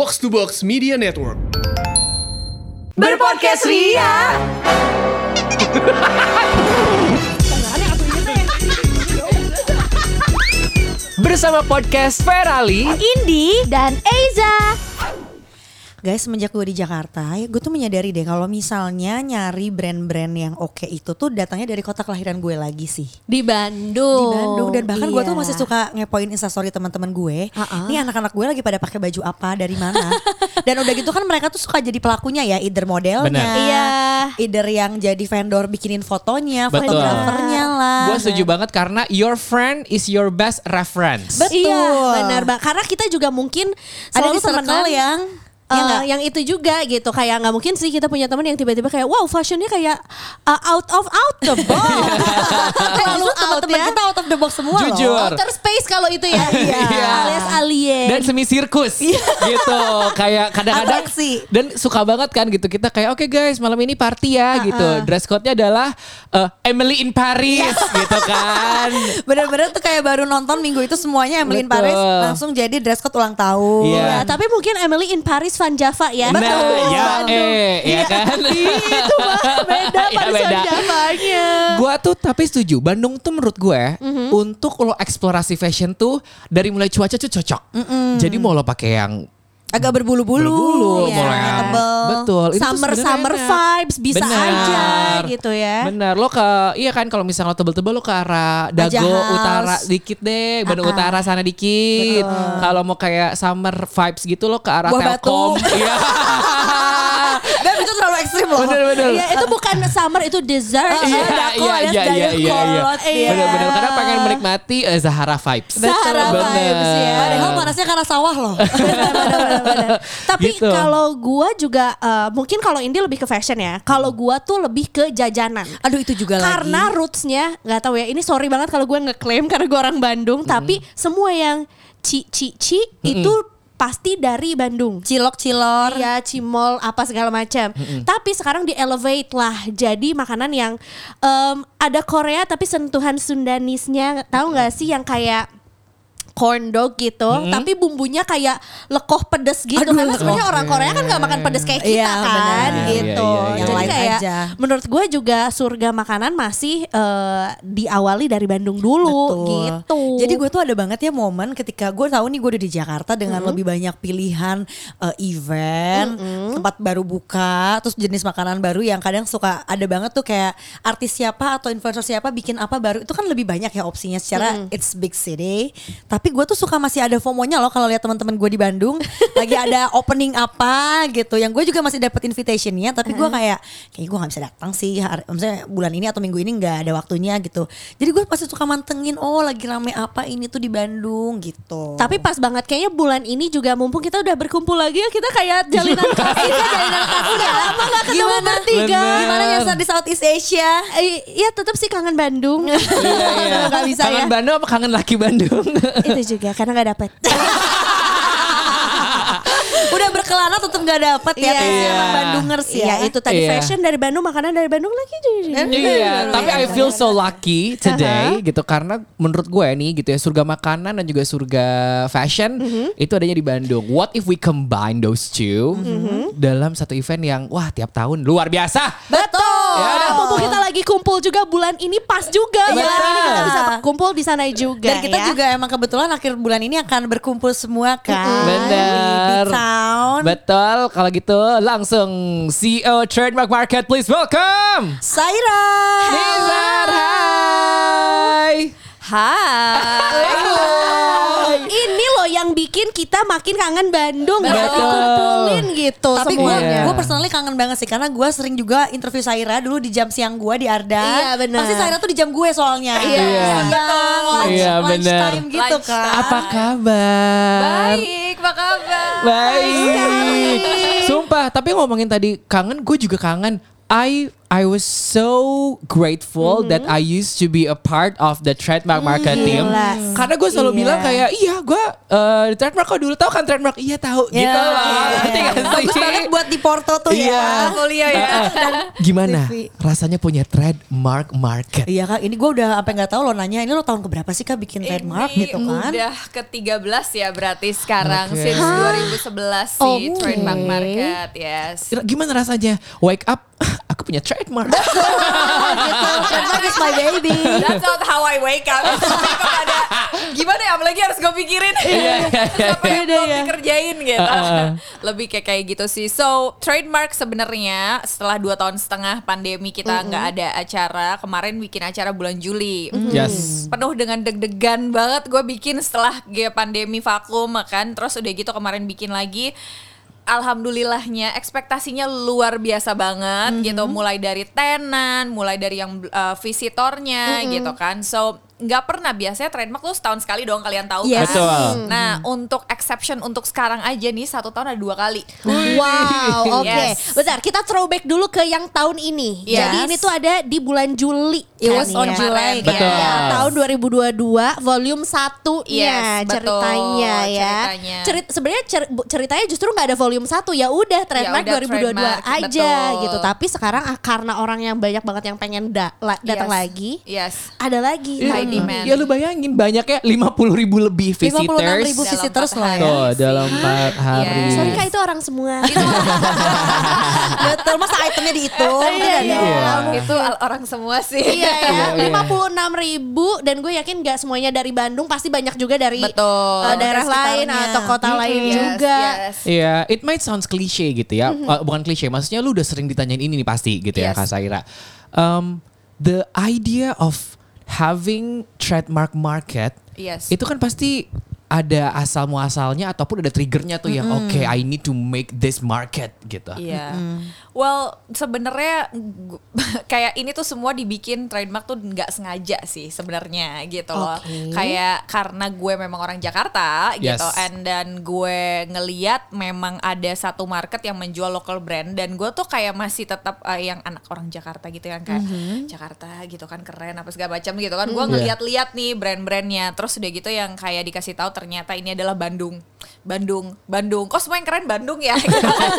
Box to Box Media Network. Berpodcast Ria. Bersama podcast Ferali Indi dan Eiza. Guys, semenjak gue di Jakarta, ya gue tuh menyadari deh kalau misalnya nyari brand-brand yang oke itu tuh datangnya dari kota kelahiran gue lagi sih. Di Bandung. Di Bandung dan bahkan gue tuh Iya. masih suka ngepoin instastory teman-teman gue. Uh-uh. Nih anak-anak gue lagi pada pakai baju apa dari mana? dan udah gitu kan mereka tuh suka jadi pelakunya ya, either modelnya, Benar. Iya. either yang jadi vendor bikinin fotonya, Betul. fotografernya lah. Gue setuju banget karena your friend is your best reference. Betul. Iya, benar Bang. Karena kita juga mungkin Ada di circle yang eh, ya nggak? yang itu juga gitu kayak nggak mungkin sih kita punya teman yang tiba-tiba kayak wow fashionnya kayak uh, out of out the box terlalu out teman-teman ya kita out of the box semua Jujur. loh. outer space kalau itu ya Iya. alias alien Dan semi sirkus gitu Kayak kadang-kadang. Dan suka banget kan gitu Kita kayak oke guys malam ini party ya gitu Dress code-nya adalah eh, Emily in Paris gitu kan Bener-bener tuh kayak baru nonton minggu itu semuanya Emily in Betul. Paris langsung jadi dress code ulang tahun. Iya. Ya, tapi mungkin Emily in Paris Van Java ya. Nah Betul. ya eh ya kan Itu mah beda Iya, Paris Van beda. Javanya. Gua tuh tapi setuju Bandung tuh menurut gue Untuk lo eksplorasi fashion tuh Dari mulai cuaca tuh cocok Jadi mau lo pakai yang Agak berbulu-bulu, Berbulu, ya, tebel. betul. Itu Summer summer enak. vibes bisa Benar. aja gitu ya. Bener lo ke iya kan kalau misalnya lo tebel-tebel lo ke arah Dago House. utara dikit deh, Bandung utara sana dikit. Kalau mau kayak summer vibes gitu lo ke arah Buah Telkom. batu. Iya. Beb itu terlalu ekstrim loh. bener bener. Iya itu bukan summer itu dessert. Iya iya iya iya iya iya. Bener bener karena pengen menikmati eh, Zahara vibes. Sahara Bener. vibes ya. Padahal panasnya karena sawah loh. Tapi Gitu. kalau gua juga eh, mungkin kalau Indi lebih ke fashion ya. Kalau gua tuh lebih ke jajanan. Aduh itu juga Karena lagi. rootsnya nggak tahu ya. Ini sorry banget kalau gue ngeklaim karena gue orang Bandung. Tapi semua yang ci ci ci itu pasti dari Bandung. Cilok-cilor. Iya, cimol apa segala macam. Tapi sekarang di elevate lah jadi makanan yang em, ada Korea tapi sentuhan Sundanisnya. Tahu nggak sih yang kayak corn dog gitu, tapi bumbunya kayak lekoh pedes gitu. Aduh, Karena sebenarnya orang Korea kan nggak makan pedes kayak kita Iya, kan, benar. gitu. Iya, iya. Yang Jadi kayak aja. menurut gue juga surga makanan masih eh, diawali dari Bandung dulu, gitu. Jadi gue tuh ada banget ya momen ketika gue tahu nih gue udah di Jakarta dengan lebih banyak pilihan eh, event, tempat baru buka, terus jenis makanan baru yang kadang suka ada banget tuh kayak artis siapa atau influencer siapa bikin apa baru itu kan lebih banyak ya opsinya secara it's big city. Tapi gue tuh suka masih ada FOMO-nya loh kalau lihat teman-teman gue di Bandung lagi ada opening apa gitu. Yang gue juga masih dapat invitationnya, tapi gue kayak kayak gue nggak bisa datang sih. Hari, maksudnya bulan ini atau minggu ini nggak ada waktunya gitu. Jadi gue pasti suka mantengin oh lagi rame apa ini tuh di Bandung gitu. Tapi pas banget kayaknya bulan ini juga mumpung kita udah berkumpul lagi ya kita kayak jalinan kasih ya jalinan kasih udah lama gak ketemu Gimana? bertiga. Gimana yang di Southeast Asia? Iya tetap sih kangen Bandung. Iya iya. Gak bisa kangen ya. Bandung apa kangen laki Bandung? Itu juga karena gak dapet. Udah berkelana tetap nggak dapet ya. Iya. Tapi emang Bandungers ya. Iya itu tadi Iya. fashion dari Bandung, makanan dari Bandung lagi. Iya, tapi I feel so lucky today gitu karena menurut gue nih gitu ya surga makanan dan juga surga fashion itu adanya di Bandung. What if we combine those two dalam satu event yang wah tiap tahun luar biasa. Betul. Ya, Nah, mumpung kita lagi kumpul juga bulan ini pas juga. Iya. Bulan ini kita bisa kumpul di sana juga. Dan kita ya. juga emang kebetulan akhir bulan ini akan berkumpul semua kan. Bener. Di town. Betul, kalau gitu langsung CEO Trademark Market please welcome Saira. Nizar. Hai. Hai. Ini loh yang bikin kita makin kangen Bandung. Bisa Betul. dikumpulin gitu Tapi gue semuanya. gue personally kangen banget sih karena gue sering juga interview Saira dulu di jam siang gue di Arda. Iya, benar. Pasti Saira tuh di jam gue soalnya. Iya. Siang, lunch, Iya, lunch benar. time gitu kan. Apa kabar? Baik, apa kabar? Baik. Sumpah, tapi ngomongin tadi kangen, gue juga kangen. I I was so grateful that I used to be a part of the trademark market team. Gila. Karena gue selalu Iya. bilang kayak iya gue uh, trademark kok dulu tahu kan trademark iya tahu Ya, gitu iya. Ngerti gak sih? Bagus banget buat di Porto tuh Iya. ya. Kuliah ya. Gimana Livi. rasanya punya trademark market? Iya kak, ini gue udah sampai nggak tahu lo nanya ini lo tahun keberapa sih kak bikin trademark Ini gitu kan? udah ke-13 ya berarti sekarang Oke. since 2011 sih Oke. trademark market. Yes. Gimana rasanya wake up aku punya trademark? gitu, trademark is my baby. That's not how I wake up. Kepada gimana ya apalagi harus gue pikirin. Apa yang belum dikerjain gitu. Lebih kayak kayak gitu sih. So trademark sebenarnya setelah dua tahun setengah pandemi kita nggak ada acara. Kemarin bikin acara bulan Juli. yes. penuh dengan deg-degan banget gue bikin setelah ge- pandemi vakum kan terus udah gitu kemarin bikin lagi Alhamdulillahnya ekspektasinya luar biasa banget gitu. Mulai dari tenan mulai dari yang uh, visitornya gitu kan. So nggak pernah biasanya trademark tuh setahun sekali dong kalian tahu Yes. kan Betul. nah untuk exception untuk sekarang aja nih satu tahun ada dua kali Wow, oke. Yes. Bentar, kita throwback dulu ke yang tahun ini. Yes. Jadi ini tuh ada di bulan Juli. It kan was on ya. July Betul. kan? Ya, tahun 2022 volume 1 Yes, ya betul, ceritanya ya. ceritanya. Cerit sebenarnya cer- ceritanya justru nggak ada volume 1 ya udah trademark udah 2022 trademark, aja betul. gitu. Tapi sekarang ah, karena orang yang banyak banget yang pengen da- datang Yes. lagi, yes ada lagi. High Hmm. demand. Ya lu bayangin banyaknya 50 ribu lebih 56 visitors. ribu Dalam visitors hari. ya. Tuh dalam 4 hari. Yes. Sorry kak itu orang semua. Betul, masa itemnya dihitung? Iya, iya. dong. itu orang semua sih Iya ya, Iya, iya. lima puluh enam ribu dan gue yakin gak semuanya dari Bandung, pasti banyak juga dari Betul. uh, daerah lain atau kota lain Yes, juga. yes. Iya, it might sounds cliche gitu ya. Uh, bukan cliche, maksudnya lu udah sering ditanyain ini nih pasti gitu ya. Kak Saira. Um, the idea of having trademark market Yes. itu kan pasti ada asal muasalnya ataupun ada triggernya tuh yang oke I need to make this market gitu. Iya. Well, sebenarnya kayak ini tuh semua dibikin trademark tuh nggak sengaja sih sebenarnya gitu loh. Oke. Kayak karena gue memang orang Jakarta Yes. gitu, and dan gue ngeliat memang ada satu market yang menjual local brand dan gue tuh kayak masih tetap uh, yang anak orang Jakarta gitu yang kayak Jakarta gitu kan keren apa segala macam gitu kan. Gue ngeliat-liat nih brand-brandnya, terus udah gitu yang kayak dikasih tahu ternyata ini adalah Bandung. Bandung, Bandung. Kok semua yang keren Bandung ya? Gitu kan.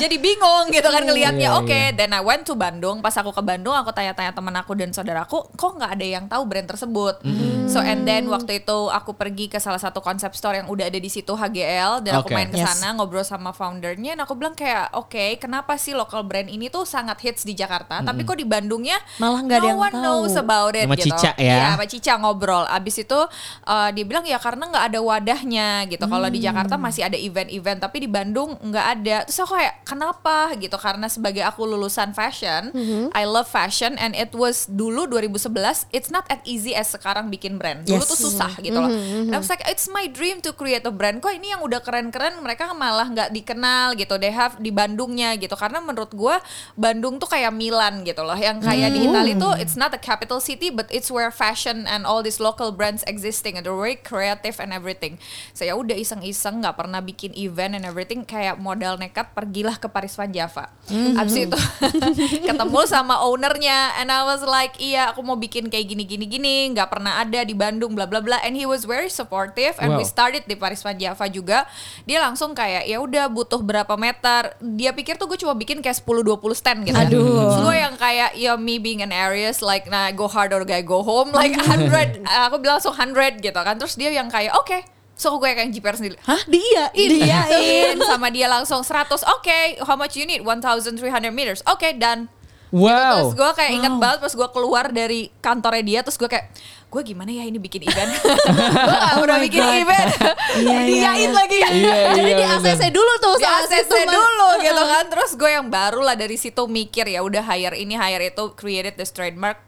Jadi bingung gitu kan ngelihatnya. Iya, Oke, iya. then I went to Bandung. Pas aku ke Bandung, aku tanya-tanya temen aku dan saudaraku, kok nggak ada yang tahu brand tersebut. So and then waktu itu aku pergi ke salah satu konsep store yang udah ada di situ HGL dan aku Oke. main ke Yes. sana ngobrol sama foundernya. Dan aku bilang kayak, oke, kenapa sih local brand ini tuh sangat hits di Jakarta, tapi kok di Bandungnya Malah nggak ada no yang one tahu. knows about it Sama gitu. Cica ya. Iya, sama Cica ngobrol. Abis itu uh, dia bilang ya karena nggak ada wadahnya gitu. Kalau di Jakarta masih ada event-event, tapi di Bandung nggak ada. Terus aku kayak kenapa gitu? Karena sebagai aku lulusan fashion, I love fashion, and it was dulu 2011. It's not as easy as sekarang bikin brand. Dulu Yes. tuh susah gitu loh. And I was like, it's my dream to create a brand. Kok ini yang udah keren-keren mereka malah nggak dikenal gitu. They have di Bandungnya gitu. Karena menurut gue Bandung tuh kayak Milan gitu loh. Yang kayak di Italia tuh it's not a capital city but it's where fashion and all these local brands existing and they're very creative and everything. Saya udah iseng-iseng nggak pernah bikin event and everything kayak modal nekat pergilah ke Paris Van Java. Abis itu ketemu sama ownernya and I was like iya aku mau bikin kayak gini-gini gini nggak pernah ada di Bandung bla bla bla. And he was very supportive and we Wow. started di Paris Van Java juga. Dia langsung kayak ya udah butuh berapa meter. Dia pikir tuh gue cuma bikin kayak 10-20 stand gitu. Aduh. Terus gue yang kayak ya me being an Aries like nah go hard or gak go home like 100 aku bilang langsung 100 gitu kan. Terus dia yang kayak oke So gue kayak GPR sendiri Hah? Diiyain. Diain sama dia langsung 100 Oke how much you need 1300 meters Oke dan Wow. Terus gue kayak ingat banget pas gue keluar dari kantornya dia Terus gue kayak gue gimana ya ini bikin event Gue gak pernah my bikin God. event Iya, iya, Diain iya. lagi Iya, Jadi iya, di bener. ACC dulu tuh di ACC dulu gitu kan terus gue yang baru lah dari situ mikir ya udah hire ini hire itu created this trademark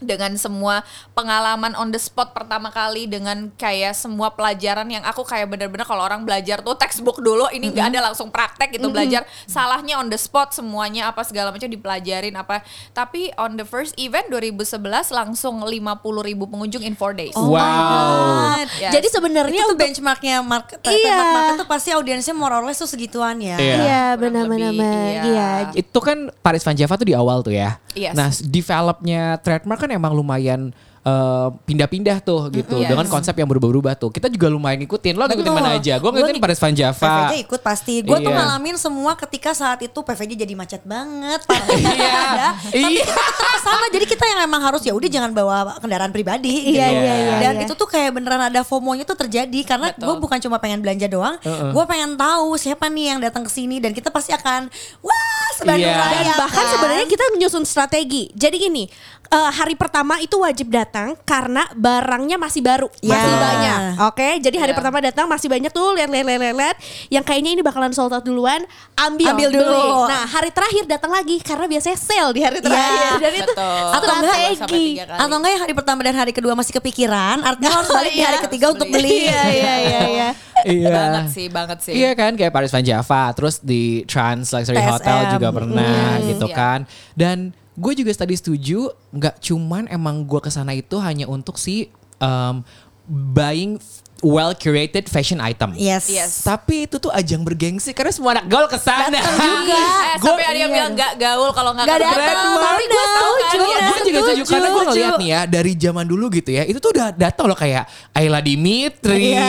dengan semua pengalaman on the spot pertama kali dengan kayak semua pelajaran yang aku kayak bener-bener kalau orang belajar tuh textbook dulu ini nggak ada langsung praktek gitu belajar salahnya on the spot semuanya apa segala macam dipelajarin apa tapi on the first event 2011 langsung 50 ribu pengunjung in four days wow. Yes. Jadi sebenarnya untuk benchmarknya market, Iya. market tuh pasti audiensnya more or less tuh segituan ya. Iya. Iya, benar-benar. Iya. iya. Itu kan Paris Van Java tuh di awal tuh ya. Yes. Nah, developnya trademark kan emang lumayan eh, pindah-pindah tuh gitu Yes. dengan konsep yang berubah-ubah tuh. Kita juga lumayan ngikutin. Lo ngikutin Betul. mana aja? Gue Gua ngikutin ngik- Paris Van Java. PVJ ikut pasti. Gue tuh Iya. ngalamin semua ketika saat itu PVJ jadi macet banget. Iya. ada. Tapi Iya. tetap sama. Jadi kita yang emang harus ya udah jangan bawa kendaraan pribadi. Iya, gitu. iya, iya, Dan iya. itu tuh kayak beneran ada FOMO-nya tuh terjadi karena gue bukan cuma pengen belanja doang, gue pengen tahu siapa nih yang datang ke sini dan kita pasti akan wah sebandung Iya. raya. Dan bahkan kan? sebenarnya kita nyusun strategi. Jadi gini, eh, hari pertama itu wajib datang karena barangnya masih baru, Ya. masih banyak. Oke, jadi hari Ya. pertama datang masih banyak tuh lihat lihat lihat lihat, lihat. yang kayaknya ini bakalan sold out duluan, ambil, Ambil dulu. beli. Nah, hari terakhir datang lagi karena biasanya sale di hari terakhir. Dan itu Betul. Atau enggak, Dua sampai strategi. tiga kali. Atau enggak yang hari pertama dan hari kedua masih kepikiran, artinya harus balik di hari Iya. ketiga untuk beli. Iya, iya, iya, iya. Iya. banget sih banget sih Iya kan kayak Paris Van Java, terus di Trans Luxury TSM. Hotel juga pernah Hmm, gitu iya. kan. Dan gue juga tadi setuju, nggak cuman emang gue ke sana itu hanya untuk si um, buying well curated fashion item. Yes. Yes. Tapi itu tuh ajang bergengsi karena semua anak gaul ke sana. juga. Eh, Gua- sampai ada yang bilang gak gaul kalau nggak Gak ke datang, tapi gue setuju. Kan, ya. Gue juga setuju karena gue ngeliat nih ya dari zaman dulu gitu ya itu tuh udah datang loh kayak Ayla Dimitri Iya,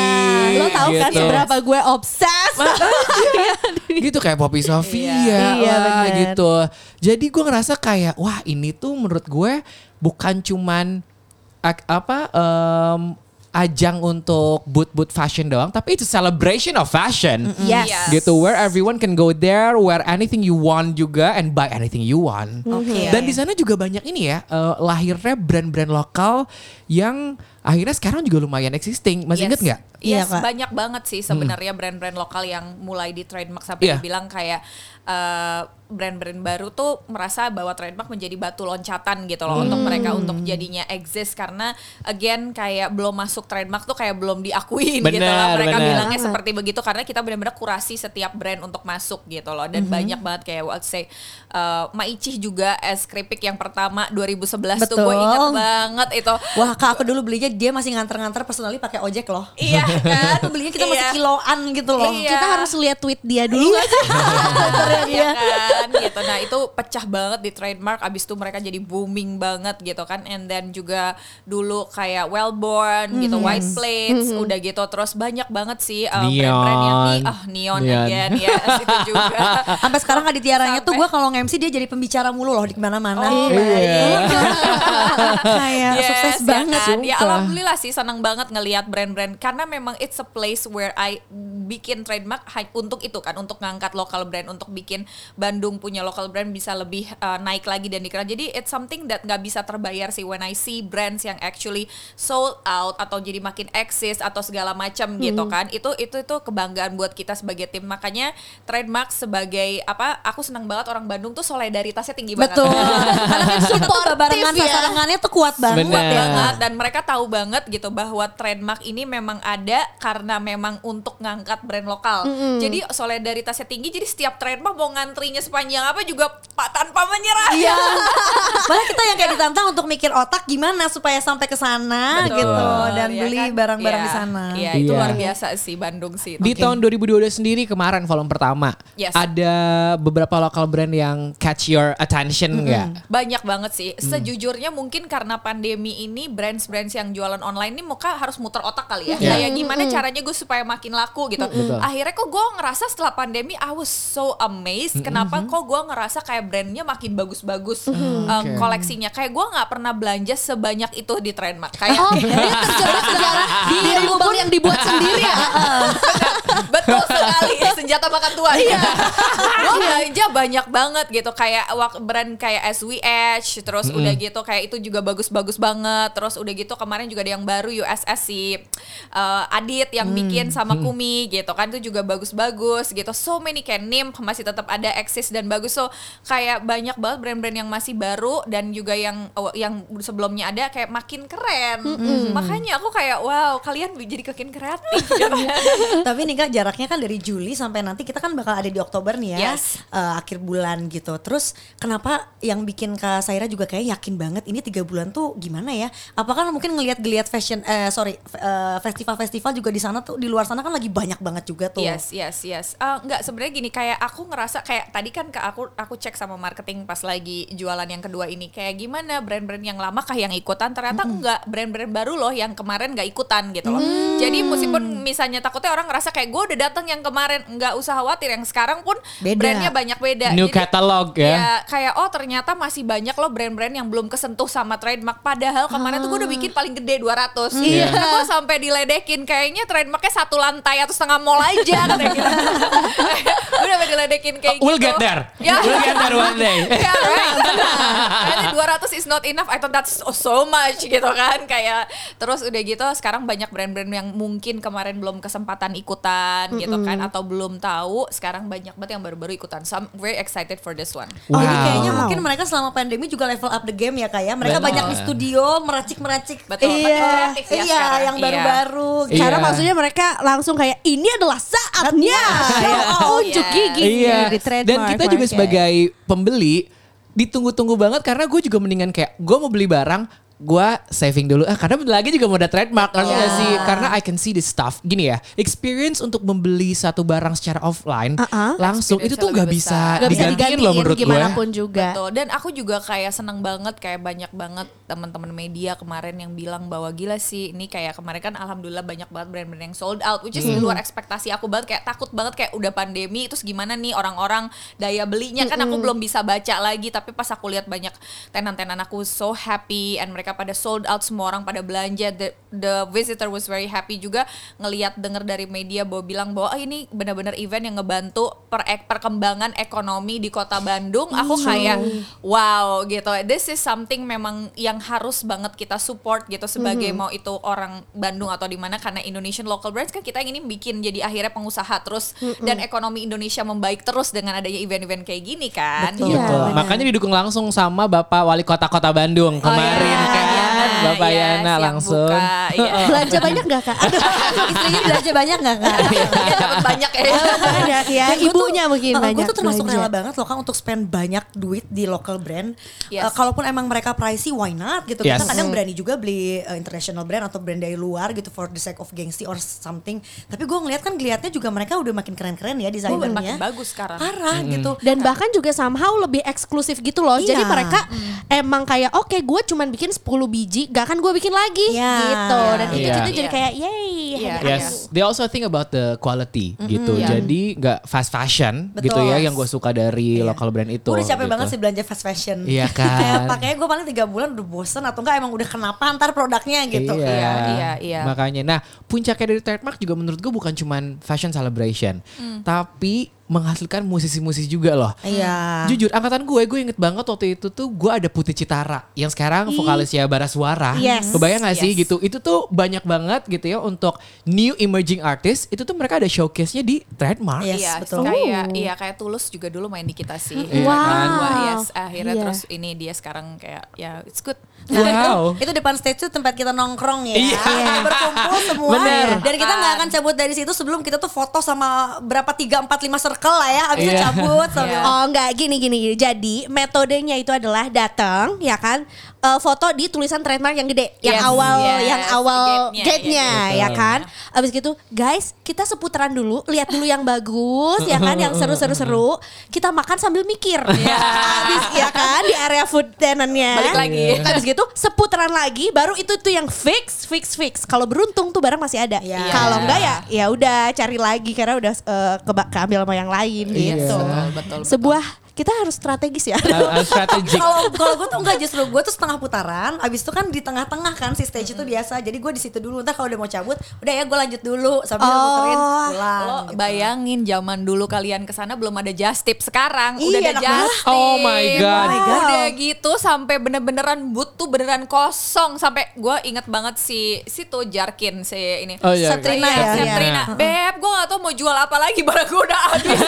lo tahu kan gitu. seberapa gue obses. gitu kayak Poppy Sofia Iya, lah bener. gitu. Jadi gue ngerasa kayak wah ini tuh menurut gue bukan cuman apa em, ajang untuk boot-boot fashion doang, tapi it's a celebration of fashion. Yes. Yes. Gitu where everyone can go there, wear anything you want juga and buy anything you want. Oke. Dan di sana juga banyak ini ya, eh, lahirnya brand-brand lokal yang akhirnya sekarang juga lumayan existing. Masih Yes. inget nggak? Iya, Yes, Kak. banyak banget sih sebenarnya brand-brand lokal yang mulai di trademark sampai Iya. dibilang kayak eh, brand-brand baru tuh merasa bahwa trademark menjadi batu loncatan gitu loh untuk mereka untuk jadinya exist karena again kayak belum masuk trademark tuh kayak belum diakuin gitu loh mereka benar. bilangnya seperti begitu karena kita benar-benar kurasi setiap brand untuk masuk gitu loh dan banyak banget kayak what say uh, Maichi juga es keripik yang pertama 2011 tuh gue Betul. inget banget itu Wah kak aku dulu belinya dia masih nganter-nganter personally pakai ojek loh. iya kan Itu belinya kita masih Iya. kiloan gitu loh. Iya. Kita harus lihat tweet dia dulu nggak sih? Iya kan gitu. Nah, itu pecah banget di trademark abis itu mereka jadi booming banget gitu kan. And then juga dulu kayak Wellborn gitu, Hmm. White Plates udah gitu terus banyak banget sih uh, brand-brand yang nih ah neon, Neon. again yes itu juga. Sampai sekarang Aditya Ranya tuh gue kalau nge-MC dia jadi pembicara mulu loh di mana-mana. Oh, Iya. Kayak Yes, sukses ya banget. kan? Ya. Alhamdulillah sih senang banget ngelihat brand-brand karena memang it's a place where I bikin trademark untuk itu kan untuk ngangkat lokal brand untuk bikin Bandung punya lokal brand bisa lebih uh, naik lagi dan dikenal. Jadi it's something that nggak bisa terbayar sih when I see brands yang actually sold out atau jadi makin eksis atau segala macam gitu kan. Itu itu itu kebanggaan buat kita sebagai tim. Makanya trademark sebagai apa? Aku senang banget orang Bandung tuh solidaritasnya tinggi banget. Betul. Karena kan tuh barengan ya. sasarangannya tuh kuat banget Bener. ya. banget dan mereka tahu banget gitu bahwa trademark ini memang ada karena memang untuk ngangkat brand lokal. Jadi solidaritasnya tinggi jadi setiap trademark mau ngantrinya sepanjang apa juga pak tanpa menyerah. Iya. Malah kita yang kayak ditantang untuk mikir otak gimana supaya sampai ke sana gitu dan ya beli kan? barang-barang Iya, di sana. Iya, itu Iya. luar biasa sih Bandung sih. Di Oke. tahun 2022 sendiri kemarin volume pertama Yes. ada beberapa lokal brand yang catch your attention nggak? Banyak banget sih. Sejujurnya mungkin karena pandemi ini brands-brands yang jualan online ini muka harus muter otak kali ya. Iya. Kayak gimana caranya gue supaya makin laku gitu. Betul. Akhirnya kok gue ngerasa setelah pandemi I was so amazed kenapa kok gue ngerasa kayak brandnya makin bagus-bagus um, Oke. koleksinya. Kayak gue nggak pernah belanja sebanyak itu di Trademark. Kayak Oh, dia terjebak sejarah di lubang yang dibuat sendiri ya. Betul sekali senjata makan tuan. Iya. Gue belanja banyak banget gitu kayak brand kayak SWH terus udah gitu kayak itu juga bagus-bagus banget. Terus udah gitu kemarin juga ada yang baru USS si uh, Adit yang bikin sama Kumi gitu kan itu juga bagus-bagus gitu. So many kayak NIM masih tetap ada eksis dan bagus. So kayak banyak banget brand-brand yang masih baru dan juga yang oh, yang sebelumnya ada kayak makin keren. Makanya aku kayak wow kalian jadi makin kreatif. Tapi nih kak jaraknya kan dari Juli sampai nanti kita kan bakal ada di Oktober nih ya, Yes. eh, akhir bulan gitu. Terus kenapa yang bikin kak Saira juga kayak yakin banget ini tiga bulan tuh gimana ya? Apakah mungkin ngelihat-gelihat fashion, eh sorry eh, festival-festival juga di sana tuh di luar sana kan lagi banyak banget juga tuh. Yes, yes, yes. Eh, enggak sebenarnya gini kayak aku ngerasa kayak tadi kan ke aku aku cek sama marketing pas lagi jualan yang kedua ini kayak gimana brand-brand yang lama kah yang ikutan ternyata enggak brand-brand baru loh yang kemarin nggak ikutan gitu loh. Jadi meskipun misalnya takutnya orang ngerasa kayak gue udah datang yang kemarin nggak usah khawatir yang sekarang pun Beda. brandnya banyak beda. New Jadi, catalog ya. Ya, kayak oh ternyata masih banyak loh brand-brand yang belum kesentuh sama trademark padahal kemarin tuh gue udah bikin paling gede 200. Iya. Karena gue sampai diledekin kayaknya trademarknya satu lantai atau setengah mall aja katanya gitu. gue udah diledekin kayak We'll gitu. get there. Ya. We'll get there one day. Ya right. Kayaknya 200 is not enough. I thought that's so, so much gitu kan. Kayak terus udah gitu sekarang banyak brand-brand yang mungkin kemarin belum kesempatan ikutan gitu kan atau belum tahu. Sekarang banyak banget yang baru-baru ikutan. So I'm very excited for this one. Wow. Jadi kayaknya mungkin mereka selama pandemi juga level up the game ya kak ya. Mereka Betul. banyak di studio meracik-meracik. Betul. Iya. kreatif ya Iya, sekarang. yang Iya. baru-baru. Iya. Karena maksudnya mereka langsung kayak ini adalah saatnya Show ya, off. unjuk Yes. gigi Iya. di trademark Dan kita juga market. sebagai pembeli ditunggu-tunggu banget karena gue juga mendingan kayak gue mau beli barang gue saving dulu ah karena lagi juga mau ada trademark ngerti nggak sih karena I can see this stuff gini ya experience untuk membeli satu barang secara offline Uh-uh. langsung itu tuh nggak bisa. Gak bisa digantiin digantiin loh menurut gue gimana pun juga. Betul. Dan aku juga kayak seneng banget kayak banyak banget teman-teman media kemarin yang bilang bahwa gila sih ini kayak kemarin kan alhamdulillah banyak banget brand-brand yang sold out which is di luar ekspektasi aku banget kayak takut banget kayak udah pandemi terus gimana nih orang-orang daya belinya kan aku belum bisa baca lagi tapi pas aku lihat banyak tenan-tenan aku so happy and mereka pada sold out semua orang pada belanja the, the visitor was very happy juga ngelihat denger dari media bahwa bilang bahwa "Ah, ini benar-benar event yang ngebantu per perkembangan ekonomi di kota Bandung aku kayak wow gitu. This is something memang yang harus banget kita support gitu sebagai mau itu orang Bandung atau di mana karena Indonesian local brands kan kita ini bikin jadi akhirnya pengusaha terus dan ekonomi Indonesia membaik terus dengan adanya event-event kayak gini kan Betul. Iya, Betul. Makanya didukung langsung sama Bapak Wali Kota Kota Bandung kemarin iya, kan. iya, Bapak yes, Yana yang langsung. buka, iya. Belanja banyak gak kak? Aduh, Istrinya belanja banyak gak kak? Banyak ya banyak ya. Dan Ibunya tuh- mungkin uh, banyak Gue tuh termasuk belanja. rela banget loh kan untuk spend banyak duit di local brand. Yes. Uh, kalaupun emang mereka pricey, why not gitu. Yes. Kita kadang berani juga beli uh, international brand atau brand dari luar gitu for the sake of gengsi or something. Tapi gue ngeliat kan ngeliatnya juga mereka udah makin keren-keren ya desainernya. makin bagus sekarang. Parah gitu. Dan bahkan juga somehow lebih eksklusif gitu loh. Jadi Iya. mereka emang kayak oke gue cuman bikin 10 biji, gak akan gue bikin lagi Iya, gitu. Dan iya. itu Iya. jadi kayak yay. Iya. hadiah Yes, they also think about the quality gitu. Iya. Jadi nggak fast fashion Betul. gitu ya yang gue suka dari Iya. local brand itu. Gue udah capek gitu. banget sih belanja fast fashion. Iya kan? Kayak pakainya gue paling tiga bulan udah bosen atau enggak emang udah kenapa antar produknya gitu. Iya. Iya, iya, iya. Makanya, nah puncaknya dari trademark juga menurut gue bukan cuman fashion celebration, Hmm. tapi menghasilkan musisi-musisi juga loh. Iya. Jujur, angkatan gue, gue inget banget waktu itu tuh gue ada Putih Citara yang sekarang vokalisnya Bara Suara. Yes. Kebayang gak sih Yes. gitu? Itu tuh banyak banget gitu ya untuk new emerging artist. Itu tuh mereka ada showcase-nya di trademark. Yes, iya, betul. Kayak Oh. iya kayak Tulus juga dulu main di kita sih. Iya Wow. kan? Wah, yes, akhirnya Iya. terus ini dia sekarang kayak ya it's good. Wow. itu depan stage tuh tempat kita nongkrong ya. Iya. Kita berkumpul semua. Bener. Dan kita nggak akan cabut dari situ sebelum kita tuh foto sama berapa 3 4 5 circle lah ya. Abis itu Iya. cabut sambil Iya. Oh enggak gini gini gini. Jadi metodenya itu adalah datang ya kan eh, foto di tulisan trademark yang gede, yang Yes, awal yes, yang awal iya, ya betul. kan. Abis gitu guys kita seputaran dulu, lihat dulu yang bagus ya kan, yang seru-seru-seru. Kita makan sambil mikir. Abis ya kan di area food tenannya. Balik lagi. Abis gitu seputaran lagi, baru itu tuh yang fix, fix, fix. Kalau beruntung tuh barang masih ada. Iya. Kalau enggak ya ya udah cari lagi karena udah eh, keba- keambil sama yang lain Iya. gitu. Betul, betul, betul. Sebuah kita harus strategis ya. Strategic. Kalau kalau gue tuh enggak justru gue tuh setengah putaran, abis itu kan di tengah-tengah kan si stage itu biasa. Jadi gue di situ dulu. Ntar kalau udah mau cabut, udah ya gue lanjut dulu sambil Oh. muterin pulang. Lo gitu. bayangin zaman dulu kalian ke sana belum ada just tip sekarang udah Iya, ada just tip. Oh my God. Oh my God. Udah gitu sampai bener-beneran boot tuh beneran kosong sampai gue inget banget si situ Jarkin si ini. Oh iya. Satrina Iya, ya? Satrina. Beb, gue gak tau mau jual apa lagi barang gue udah habis.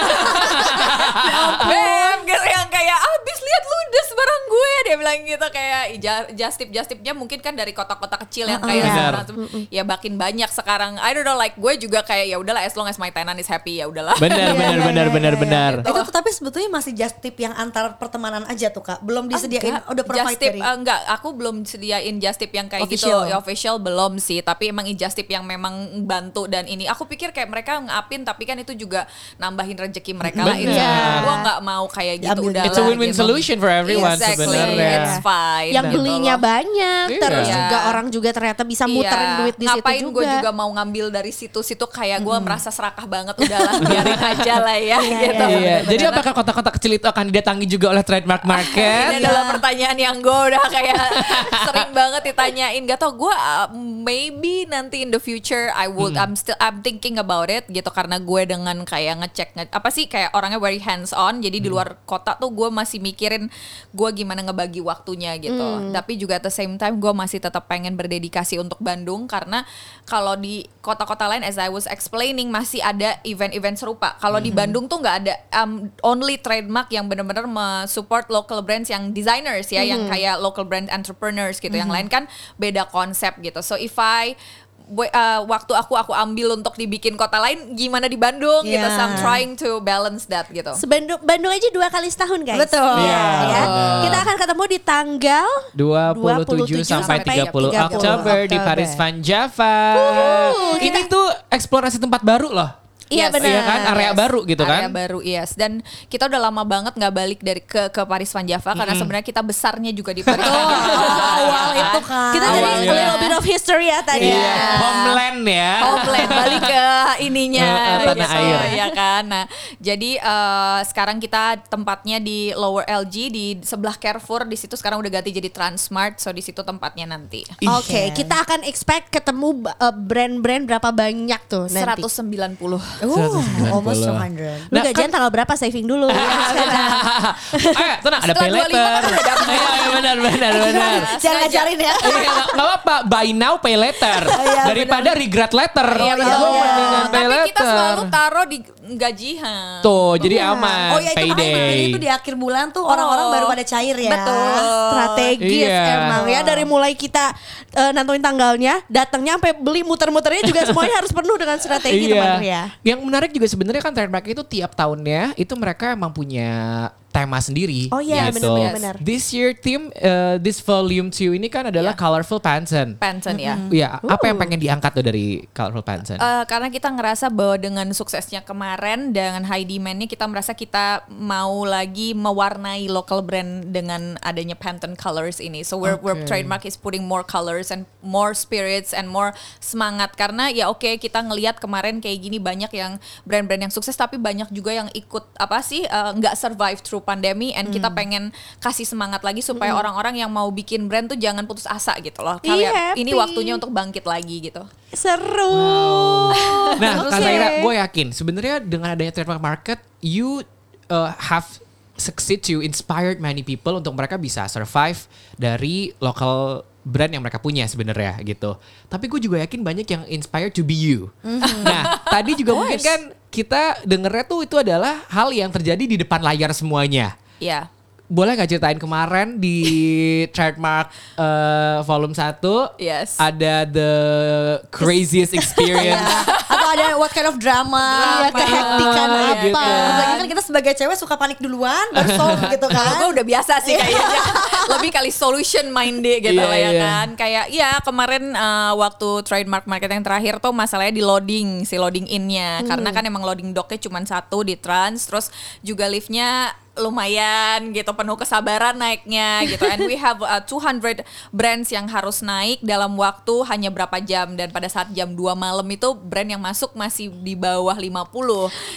Beb, gitu yang kayak habis lihat ludes barang gue. Dia bilang gitu kayak "Ja- just tip just tipnya mungkin kan dari kota-kota kecil yang kayak tuh, ya makin banyak sekarang. I don't know like gue juga kayak ya udahlah as long as my tenant is happy ya udahlah. Benar, benar, benar, benar, benar. Itu tuh tapi sebetulnya masih just tip yang antar pertemanan aja tuh kak. Belum disediain Enggak, udah just provide tip dari. eh, enggak aku belum sediain just tip yang kayak Official. gitu ya, official belum sih tapi emang just tip yang memang bantu dan ini aku pikir kayak mereka ngapin tapi kan itu juga nambahin rezeki mereka lah itu Benar. gua nggak mau kayak gitu Diambil. udah It's a win-win solution for everyone exactly. sebenarnya. it's fine yang gitu belinya loh. banyak, Iya. terus Iya. juga orang juga ternyata bisa muterin Iya, duit di situ ngapain juga. gue juga mau ngambil dari situ-situ kayak gue merasa serakah banget udahlah biarin aja lah ya gitu Iya, jadi apakah kota-kota kecil itu akan didatangi juga oleh trademark Ini market? adalah pertanyaan yang gue udah kayak sering banget ditanyain. Gak tau gue uh, maybe nanti in the future I would I'm still I'm thinking about it gitu karena gue dengan kayak ngecek nge- apa sih kayak orangnya very hands on. Jadi di luar kota tuh gue masih mikirin gue gimana ngebagi waktunya gitu. Tapi juga at the same time gue masih tetap pengen berdedikasi untuk Bandung karena kalau di kota-kota lain as I was explaining masih ada event-event serupa. Kalau di Bandung tuh nggak ada um, only trademark yang benar-benar support local brands yang designers ya, yang kayak local brand entrepreneurs gitu. Yang lain kan beda konsep gitu. So if I uh, waktu aku aku ambil untuk dibikin kota lain gimana di Bandung gitu. So I'm trying to balance that gitu. Sebandung Bandung aja dua kali setahun guys. Betul. Iya. Ya. Kita akan ketemu di tanggal 27, 27 sampai 30, 30 Oktober di. Paris Van Java. Wuhu, Ini tuh eksplorasi tempat baru loh. Iya Yes. benar. Iya kan, area baru gitu area kan? baru yes dan kita udah lama banget nggak balik dari ke ke Paris Van Java karena sebenarnya kita besarnya juga di Paris Java awal itu kan? Kita jadi a little bit of history ya tadi. Iya, homeland ya. Homeland balik ke ininya Eh, eh, tanah gitu, air. ya kan. Nah, jadi eh, sekarang kita tempatnya di Lower LG di sebelah Carrefour di situ sekarang udah ganti jadi Transmart. So di situ tempatnya nanti. Oke, kita akan expect ketemu uh, brand-brand berapa banyak tuh nanti. 190. Uh, almost 200. Lu Nah, gajian tanggal berapa saving dulu. ya, sekarang. eh, tenang ada pay Setelah 25 letter. kan. Iya, iya, benar, benar, benar. Jangan ngajarin ya. Iya, nggak nggak apa-apa. Buy now, pay later. Iya, Daripada regret letter. Iya, betul. Tapi kita letter. selalu taruh di gajian. Tuh, jadi aman. Oh ya itu makanya payday. penting itu di akhir bulan tuh orang-orang baru pada cair ya. Betul. Strategis Iya. emang ya dari mulai kita uh, nentuin tanggalnya, datangnya sampai beli muter-muternya juga semuanya harus penuh dengan strategi teman ya. Yang menarik juga sebenarnya kan trademark itu tiap tahunnya itu mereka emang punya tema sendiri. Oh iya, gitu. benar, benar, benar. This year theme, uh, this volume 2 ini kan adalah Iya. colorful Panson. Pension ya. Iya, apa yang pengen diangkat tuh dari colorful Panson? Eh, karena kita ngerasa bahwa dengan suksesnya kemarin dengan high demandnya kita merasa kita mau lagi mewarnai local brand dengan adanya Pantone colors ini. So we're, we're Okay. trademark is putting more colors and more spirits and more semangat karena ya oke kita ngelihat kemarin kayak gini banyak yang brand-brand yang sukses tapi banyak juga yang ikut apa sih eh, nggak survive through pandemi and kita pengen kasih semangat lagi supaya orang-orang yang mau bikin brand tuh jangan putus asa gitu loh. Iya, Kayak ini waktunya untuk bangkit lagi gitu. Seru. Nah, Oke. Kak Zaira, gue yakin sebenarnya dengan adanya trademark market, you uh, have succeed to inspired many people untuk mereka bisa survive dari local brand yang mereka punya sebenarnya gitu. Tapi gue juga yakin banyak yang inspired to be you. Nah, tadi juga mungkin kan kita dengernya tuh itu adalah hal yang terjadi di depan layar semuanya. Ya. Boleh nggak ceritain kemarin di trademark uh, volume 1 Yes. ada the craziest experience Atau ada what kind of drama, Iya, kehektikan apa. gitu. Lagi kan kita sebagai cewek suka panik duluan, baru solve gitu kan. gue udah biasa sih kayaknya Lebih kali solution minded gitu Iya, lah ya iya. kan Kayak ya kemarin uh, waktu trademark market yang terakhir tuh masalahnya di loading Si loading innya Karena kan emang loading docknya cuma satu di trans Terus juga liftnya lumayan gitu penuh kesabaran naiknya gitu. And we have uh, 200 brands yang harus naik dalam waktu hanya berapa jam. Dan pada saat jam 2 malam itu brand yang masuk masih di bawah 50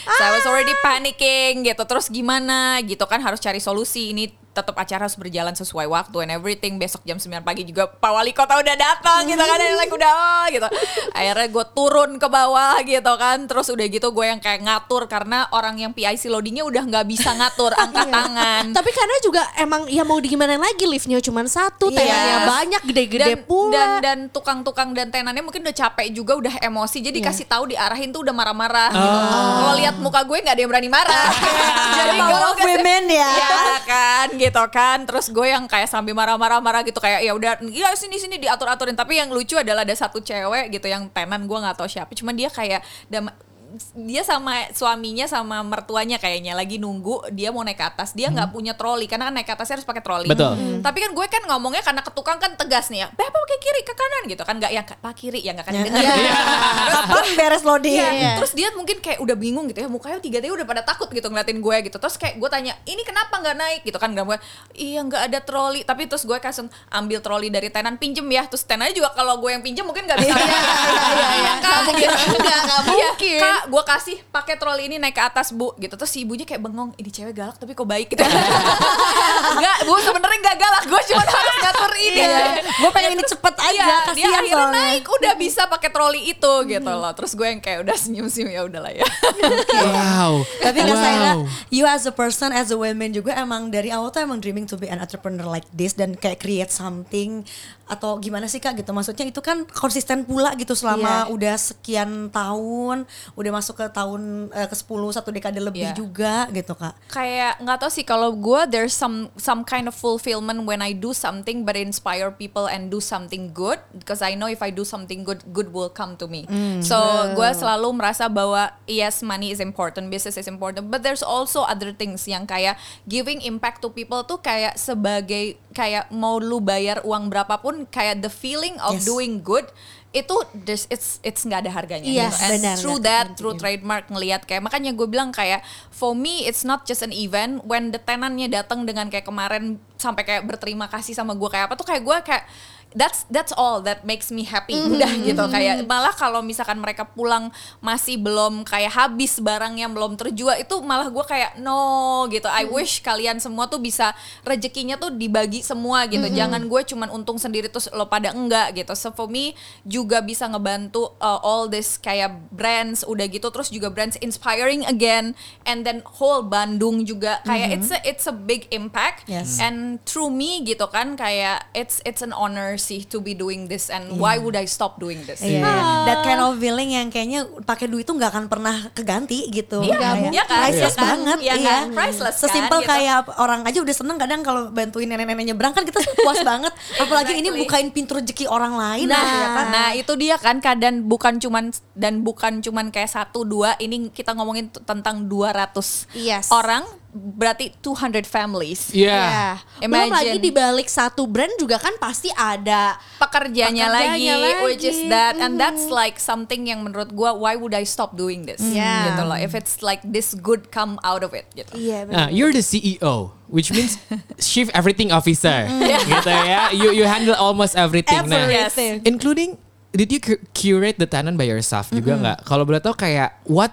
so I was already panicking gitu. Terus gimana gitu kan harus cari solusi. Ini tetap acara harus berjalan sesuai waktu and everything besok jam 9 pagi juga Pak Wali Kota udah datang gitu kan like udah oh, gitu akhirnya gue turun ke bawah gitu kan terus udah gitu gue yang kayak ngatur karena orang yang PIC loadingnya udah nggak bisa ngatur angkat tangan Tapi karena juga emang ya mau di gimana lagi liftnya cuma satu, Iya. tenannya banyak, gede-gede dan, pula. dan dan tukang-tukang dan tenannya mungkin udah capek juga udah emosi jadi Iya. kasih tahu diarahin tuh udah marah-marah gitu. kalau lihat muka gue nggak ada yang berani marah jadi of women ya. ya kan gitu kan. Terus gue yang kayak sambil marah-marah-marah gitu kayak ya udah ya sini sini diatur aturin tapi yang lucu adalah ada satu cewek gitu yang tenan gue nggak tahu siapa. Cuman dia kayak dia sama suaminya sama mertuanya kayaknya lagi nunggu dia mau naik ke atas dia nggak punya troli karena kan naik ke atasnya harus pakai troli Betul. Hmm. tapi kan gue kan ngomongnya karena ke tukang kan tegas nih ya Bapak pakai kiri ke kanan gitu kan nggak yang pak kiri ya nggak akan denger Kapan beres loading? Iya. Terus dia mungkin kayak udah bingung gitu ya, mukanya tiga tiga udah pada takut gitu ngeliatin gue gitu. Terus kayak gue tanya, ini kenapa nggak naik gitu kan? Gak gue, iya nggak ada troli. Tapi terus gue kasih ambil troli dari tenan pinjem ya. Terus tenannya juga kalau gue yang pinjem mungkin nggak bisa. Iya kan? Gitu. Enggak, enggak Iya, mungkin. Gue kasih pakai troli ini naik ke atas bu, gitu. Terus si ibunya kayak bengong, ini cewek galak tapi kok baik gitu. Enggak, bu sebenarnya nggak galak, gue cuma harus ngatur ini. Gue pengen ini cepet aja, Iya, dia akhirnya soalnya. naik udah bisa pakai troli itu gitu loh. Terus gue yang kayak udah senyum-senyum ya udahlah ya. Wow. Tapi nggak wow. saya you as a person, as a woman juga emang dari awal tuh emang dreaming to be an entrepreneur like this dan kayak create something atau gimana sih kak gitu maksudnya itu kan konsisten pula gitu selama Iya. udah sekian tahun udah masuk ke tahun eh, ke 10 satu dekade lebih Iya. juga gitu kak kayak nggak tahu sih kalau gue there's some some kind of fulfillment when I do something but inspire people and do something good because I know if I do something good good will come to me so gue selalu merasa bahwa yes money is important business is important but there's also other things yang kayak giving impact to people tuh kayak sebagai kayak mau lu bayar uang berapapun kayak the feeling of Yes. doing good itu there's it's it's nggak ada harganya Yes, gitu. And benar, through that through trademark ngelihat kayak makanya gue bilang kayak for me it's not just an event when the tenantnya datang dengan kayak kemarin sampai kayak berterima kasih sama gue kayak apa tuh kayak gue kayak that's that's all that makes me happy. Udah gitu kayak malah kalau misalkan mereka pulang masih belum kayak habis barang yang belum terjual itu malah gue kayak no gitu. I wish kalian semua tuh bisa rezekinya tuh dibagi semua gitu. Jangan gue cuman untung sendiri terus lo pada enggak gitu. So for me juga bisa ngebantu uh, all this kayak brands udah gitu terus juga brands inspiring again and then whole Bandung juga. Kayak it's a it's a big impact. Yes. and through me gitu kan kayak it's it's an honor sih to be doing this and why would I stop doing this Iya, that kind of feeling yang kayaknya pakai duit tuh nggak akan pernah keganti gitu. Iya, Kayak iya kan? Priceless Iya kan? banget, Iya iya. kan? Priceless kan, Sesimpel gitu. kayak orang aja udah seneng kadang kalau bantuin nenek-nenek nyebrang kan kita puas banget. Apalagi ini Exactly. bukain pintu rezeki orang lain. Nah, gitu ya kan? nah itu dia kan kadang bukan cuman dan bukan cuman kayak satu dua ini kita ngomongin tentang 200 Yes. orang berarti 200 families. Iya. Ya. Belum Imagine. lagi di balik satu brand juga kan pasti ada pekerjanya, Pekerjanya lagi, which is lagi. that and that's like something yang menurut gua why would I stop doing this Yeah. gitu loh if it's like this good come out of it gitu Iya Nah, you're the CEO, which means chief everything officer, gitu ya. You you handle almost everything. Nah, Everything. including did you cu- curate the tenant by yourself juga nggak? Kalau boleh tahu kayak what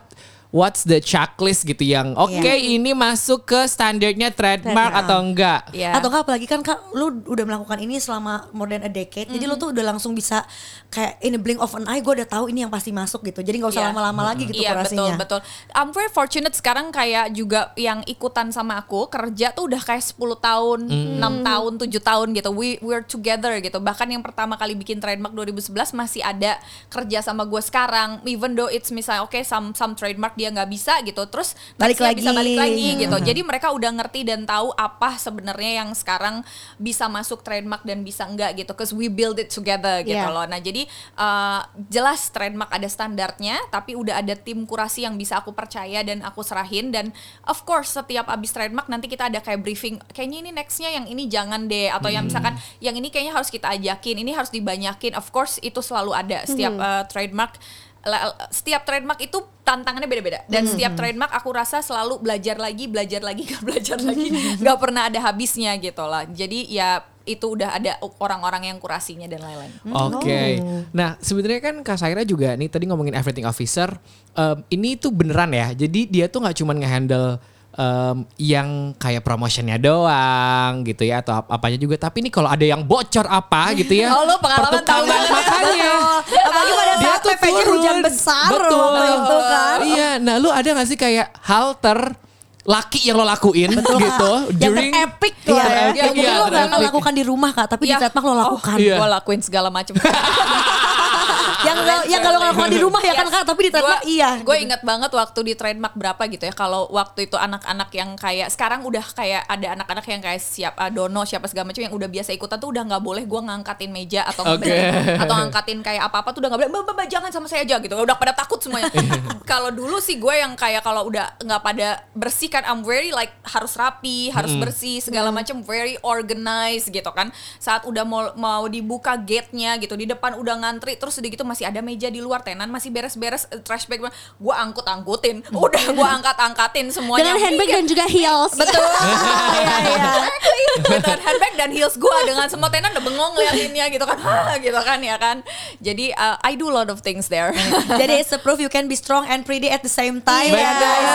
what's the checklist gitu yang oke Iya. ini masuk ke standarnya trademark Trademark. atau enggak? Iya. Atau enggak apalagi kan kak lu udah melakukan ini selama more than a decade Jadi lu tuh udah langsung bisa kayak in a blink of an eye gue udah tahu ini yang pasti masuk gitu Jadi nggak usah Iya. lama-lama lagi gitu Iya betul kurasinya betul. I'm very fortunate sekarang kayak juga yang ikutan sama aku kerja tuh udah kayak 10 tahun, 6 tahun, 7 tahun gitu. We we're together gitu. Bahkan yang pertama kali bikin trademark 2011 masih ada kerja sama gue sekarang. Even though it's misalnya oke some some trademark dia nggak bisa gitu. Terus Balik nextnya bisa lagi. balik lagi gitu. Jadi mereka udah ngerti dan tahu apa sebenarnya yang sekarang bisa masuk trademark dan bisa enggak gitu. Cause we build it together gitu Yeah. loh. Nah jadi uh, jelas trademark ada standarnya, tapi udah ada tim kurasi yang bisa aku percaya dan aku serahin dan of course setiap abis trademark nanti kita ada kayak briefing. Kayaknya ini nextnya yang ini jangan deh atau yang misalkan yang ini kayaknya harus kita ajakin, ini harus dibanyakin. Of course itu selalu ada setiap uh, trademark setiap trademark itu tantangannya beda-beda dan setiap trademark aku rasa selalu belajar lagi belajar lagi gak belajar lagi nggak pernah ada habisnya gitu lah jadi ya itu udah ada orang-orang yang kurasinya dan lain-lain Oke. Nah, sebenarnya kan Kak Saira juga nih tadi ngomongin everything officer. em, ini tuh beneran ya. Jadi dia tuh nggak cuman ngehandle em, yang kayak promotionnya doang gitu ya atau ap- apanya juga. Tapi ini kalau ada yang bocor apa gitu ya. Oh, lu pengalaman tahu banget. makanya. Turun. hujan besar Betul. waktu itu kan. Iya, nah lu ada gak sih kayak halter laki yang lo lakuin gitu Yang during epic Iya, ya. epic, di rumah kak, tapi di Iya. trademark lo lakukan. Iya. gue lakuin segala macam Yang gak, yang gak lo lakukan di rumah ya kan kak, tapi di trademark iya. Gue ingat banget waktu di trademark berapa gitu ya. Kalau waktu itu anak-anak yang kayak sekarang udah kayak ada anak-anak yang kayak siap ah, dono siapa segala macam yang udah biasa ikutan tuh udah nggak boleh gue ngangkatin meja atau Oke. atau ngangkatin kayak apa-apa tuh udah nggak boleh. Mbak, mbak, jangan sama saya aja gitu. Udah pada takut semuanya. kalau dulu sih gue yang kayak kalau udah nggak pada bersih kan I'm very like harus rapi, harus bersih segala macam very organized gitu kan. Saat udah mau mau dibuka gate-nya gitu di depan udah ngantri terus udah gitu masih ada meja di luar tenan masih beres-beres eh, trash bag gue angkut-angkutin. Udah gue angkat-angkatin semuanya. Dengan handbag dan juga heels. Betul. Iya iya. Dengan handbag dan heels gue dengan semua tenan udah bengong liatinnya gitu kan. Hah, gitu kan ya kan. Jadi uh, I do a lot of things there. Jadi it's a proof you can be strong and pretty at the same time Iya. ya guys.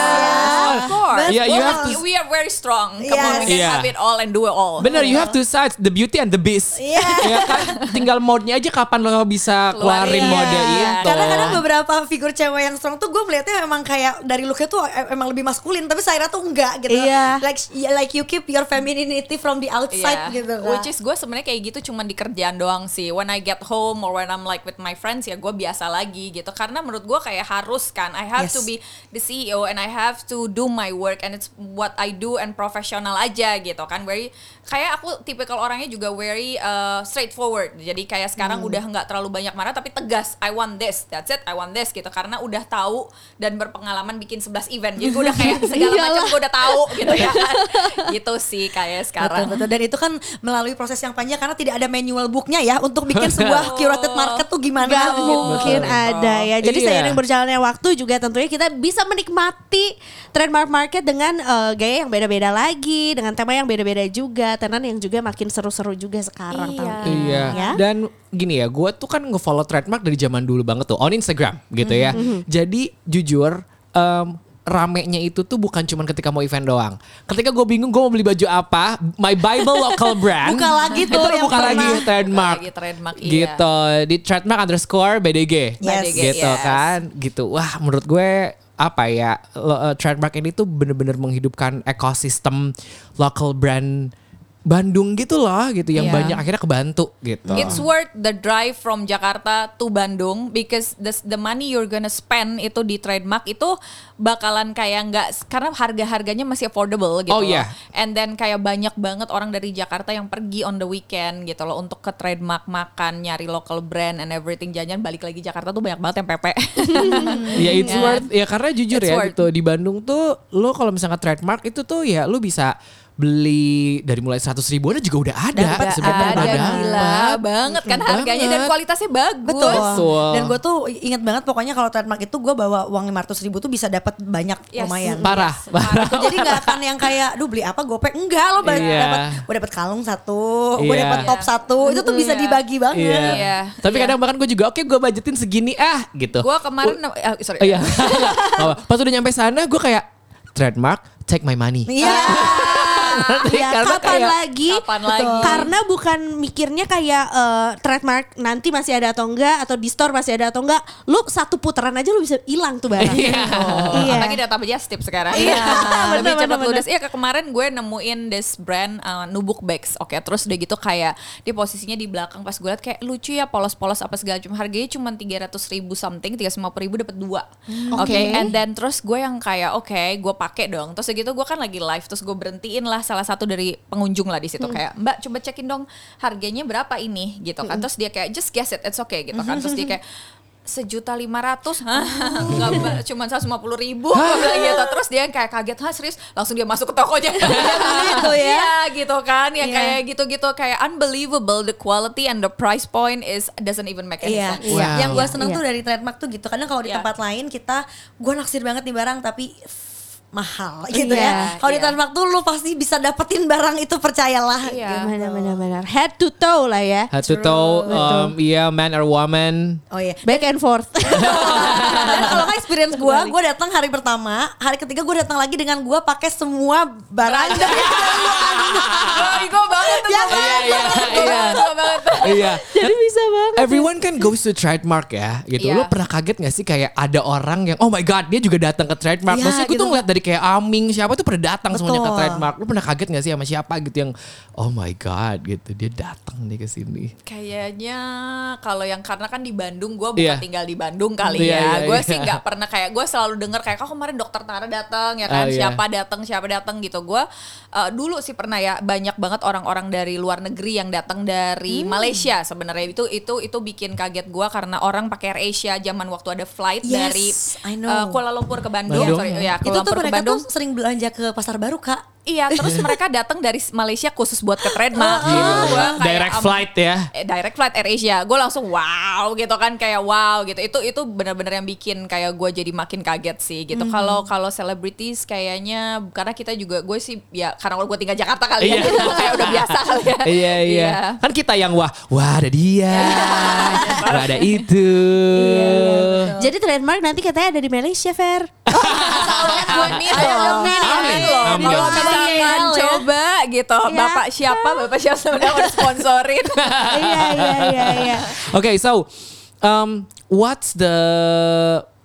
Of course. Yeah, you have to- We are very strong. Come on, we can Yes. have it all and do it all. Bener, you have two sides, the beauty and the beast. Iya. Ya kan, tinggal mode-nya aja kapan lo bisa keluarin Keluarin. Mode Iya. itu. Karena kadang beberapa figur cewek yang strong tuh gue melihatnya emang kayak dari looknya tuh emang lebih maskulin tapi Saira tuh enggak gitu. Iya. Like ya, like you keep your femininity from the outside Iya. gitu. Kak. Which is gue sebenarnya kayak gitu cuman di kerjaan doang sih. When I get home or when I'm like with my friends ya gue biasa lagi gitu. Karena menurut gue kayak harus kan. I have Yes. to be the CEO and I have to do my work and it's what I do and professional aja gitu kan. Very kayak aku tipikal orangnya juga very uh, straightforward. Jadi kayak sekarang Hmm. udah nggak terlalu banyak marah tapi tegas. I want this. That's it. I want this gitu. Karena udah tahu dan berpengalaman bikin 11 event. Jadi gue udah kayak segala macam gue udah tahu gitu ya. gitu sih kayak sekarang. Betul, betul. Dan itu kan melalui proses yang panjang karena tidak ada manual booknya ya untuk bikin sebuah curated market tuh gimana. Gak gitu. mungkin ada ya. Jadi Iya. seiring berjalannya waktu juga tentunya kita bisa menikmati trademark market dengan eh, gaya yang beda-beda lagi, dengan tema yang beda-beda juga, tenan yang juga makin seru-seru juga sekarang. Iya. tampaknya, Iya. Ya. Dan gini ya, gue tuh kan nge-follow trademark dari zaman dulu banget tuh on Instagram gitu ya. Mm-hmm. Jadi jujur em, ramenya itu tuh bukan cuman ketika mau event doang. Ketika gue bingung gue mau beli baju apa, my Bible local brand. Buka lagi tuh itu yang buka lagi trademark. Buka lagi trademark, iya. Gitu. Di trademark underscore BDG. Yes. BDG, Gitu yes. kan. Gitu. Wah menurut gue apa ya lo- eh, trademark ini tuh bener-bener menghidupkan ekosistem local brand Bandung gitu loh gitu yang Iya. banyak akhirnya kebantu gitu. It's worth the drive from Jakarta to Bandung because the the money you're gonna spend itu di trademark itu bakalan kayak nggak karena harga-harganya masih affordable gitu Oh, loh. iya. And then kayak banyak banget orang dari Jakarta yang pergi on the weekend gitu loh untuk ke trademark makan, nyari local brand and everything. Jangan balik lagi Jakarta tuh banyak banget yang pepe. Ya it's Kan? worth ya karena jujur It's ya worth. gitu di Bandung tuh lo kalau misalnya trademark itu tuh ya lo bisa beli dari mulai 100 ribuan juga udah ada Dapat, sebenarnya ada udah gila banget kan harganya dan kualitasnya bagus. Betul. Betul. Dan gue tuh inget banget pokoknya kalau trademark itu gue bawa uang 500 ribu tuh bisa dapat banyak Yes. lumayan. Parah, Yes, parah. Gitu. Jadi nggak akan yang kayak, duh beli apa gopek enggak lo ba- Iya. dapat gue dapat kalung satu, gue Iya. dapat top satu, itu tuh bisa Iya. dibagi banget. Iya. Iya. Tapi Iya. kadang bahkan gue juga oke gue budgetin segini ah gitu. Gue kemarin eh, sorry. Oh, iya. Oh, Pas udah nyampe sana gue kayak trademark take my money. Iya. Iya, Karena kapan kayak- lagi? Kapan lagi? Karena bukan mikirnya kayak eh, trademark nanti masih ada atau enggak atau di store masih ada atau enggak. Lu satu putaran aja lu bisa hilang tuh barang. Iya. Iya. Apalagi data tip sekarang. Iya, Lebih cepat ludes. Iya, ke- kemarin gue nemuin this brand uh, Nubuk Bags. Oke, terus udah gitu kayak di posisinya di belakang pas gue liat kayak lucu ya polos-polos apa segala cuma harganya cuma 300 ribu something, 350 ribu dapat dua. Oke, Oke. and then terus gue yang kayak oke, gue pakai dong. Terus gitu gue kan lagi live, terus gue berhentiin lah salah satu dari pengunjung lah di situ. Kayak Mbak coba cekin dong harganya berapa ini gitu kan. Terus dia kayak just guess it, it's okay gitu kan. Terus dia kayak sejuta lima ratus. Nggak cuma seratus lima puluh ribu. Gitu. Terus dia kayak kaget ha serius? Langsung dia masuk ke tokonya. Gitu ya. Iya, gitu kan. Yang Iya. kayak gitu-gitu kayak unbelievable. The quality and the price point is doesn't even make any Iya, sense. Wow. yang gue seneng tuh dari trademark tuh gitu. Kadang kalau di tempat lain kita, gue naksir banget nih barang tapi mahal gitu Iya, ya. Kalau di iya. trademark tuh lu pasti bisa dapetin barang itu percayalah. Iya. Benar benar benar. Head to toe lah ya. Head to toe, um, yeah, man or woman. Oh iya. Back and forth. Dan kalau nggak experience gue, gue datang hari pertama, hari ketiga gue datang lagi dengan gue pakai semua barang. Wah, ego banget tuh Ya gue kan? banget. Iya, iya. ego banget. Iya. Jadi bisa banget. Everyone kan goes to trademark ya, gitu. Iya. Lo pernah kaget gak sih kayak ada orang yang, oh my god, dia juga datang ke trademark. Iya, Maksudnya gue gitu. tuh ngeliat dari kayak Aming siapa tuh pernah datang semuanya ke Betul. trademark. Lo pernah kaget gak sih sama siapa gitu yang, oh my god, gitu dia datang nih ke sini. Kayaknya kalau yang karena kan di Bandung gue bukan Iya. tinggal di Bandung kali Iya, ya. iya, gue iya. sih nggak pernah kayak gue selalu denger kayak kok kemarin dokter Tara datang ya kan Ah, iya. siapa datang siapa datang gitu. Gue uh, dulu sih pernah ya banyak banget orang-orang dari luar negeri yang datang dari Hmm. Malaysia sebenarnya itu itu itu bikin kaget gue karena orang pakai Air Asia zaman waktu ada flight Yes, dari I know. uh, Kuala Lumpur ke Bandung. Bandung. Sorry, ya, itu Kuala tuh Lumpur mereka Bandung. tuh sering belanja ke pasar baru kak. Iya, terus mereka datang dari Malaysia khusus buat ke trademark. gitu. Gua kayak, Direct um, flight ya. eh, direct flight Air Asia gue langsung wow gitu kan kayak wow gitu itu itu benar-benar yang bikin kayak gue jadi makin kaget sih gitu Hmm. kalau kalau celebrities kayaknya karena kita juga gue sih ya karena gue tinggal Jakarta kali ya Iya. jadi gue kayak udah biasa kali ya Iya iya. Kan kita yang wah, wah ada dia, wah ada itu. Jadi trademark nanti katanya ada di Malaysia, Fer. amin Ayo dong dong. amin, Amin. loh Amin. kalau Amin. Misalkan Amin. coba gitu Ya. bapak siapa bapak siapa sebenarnya udah sponsorin Iya iya iya iya. Okay, so um, what's the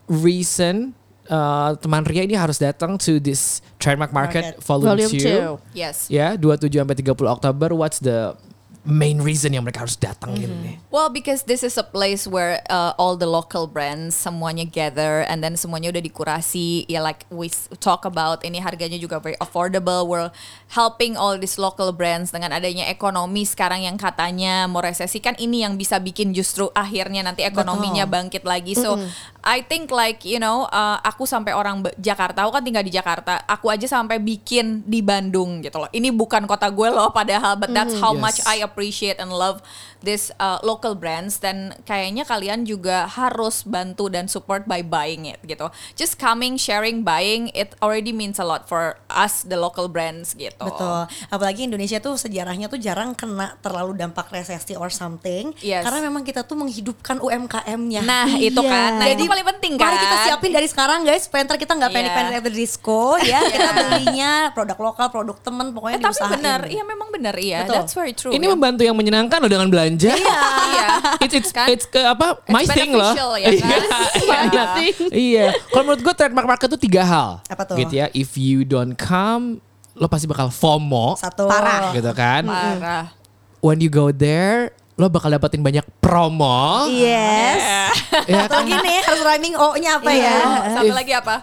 reason uh, teman Ria ini harus datang to this trademark market, Market. volume, Volume 2? yes Ya, 27 sampai 30 Oktober. What's the main reason yang mereka harus datang gitu nih? Well, because this is a place where uh, all the local brands semuanya gather and then semuanya udah dikurasi. Ya like we talk about ini harganya juga very affordable. We're helping all these local brands dengan adanya ekonomi sekarang yang katanya mau resesi kan ini yang bisa bikin justru akhirnya nanti ekonominya bangkit lagi. So I think like you know uh, aku sampai orang Jakarta, aku kan tinggal di Jakarta. Aku aja sampai bikin di Bandung gitu loh. Ini bukan kota gue loh padahal but that's how Yes. much I appreciate and love this uh, local brands dan kayaknya kalian juga harus bantu dan support by buying it gitu. Just coming, sharing, buying it already means a lot for us the local brands gitu. Betul. Apalagi Indonesia tuh sejarahnya tuh jarang kena terlalu dampak resesi or something. Yes. Karena memang kita tuh menghidupkan UMKM-nya. Nah, itu Iya. kan. Nah, Jadi itu paling penting kan. Mari kita siapin dari sekarang guys, supaya ntar kita nggak Iya. panik-panik the disco ya. Kita belinya produk lokal, produk temen, pokoknya Eh, tapi benar, iya memang benar iya. Betul. That's very true. Ini ya. Membantu yang menyenangkan loh dengan belanja. Iya. It's it's Kan? it's ke apa? It's my thing loh. ya kan? Iya. Iya. Iya. Kalau menurut gue trademark market tuh tiga hal. Apa tuh? Gitu ya. If you don't come, lo pasti bakal FOMO. Satu. Parah. Gitu kan. Parah. When you go there, lo bakal dapetin banyak promo. Yes. Ya Satu kan? lagi nih harus rhyming O-nya apa Iya. ya? Satu If- lagi apa?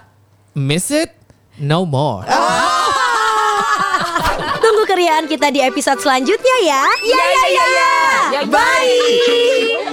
Miss it, no more. Tunggu keriaan kita di episode selanjutnya ya. Ya ya ya ya. Bye.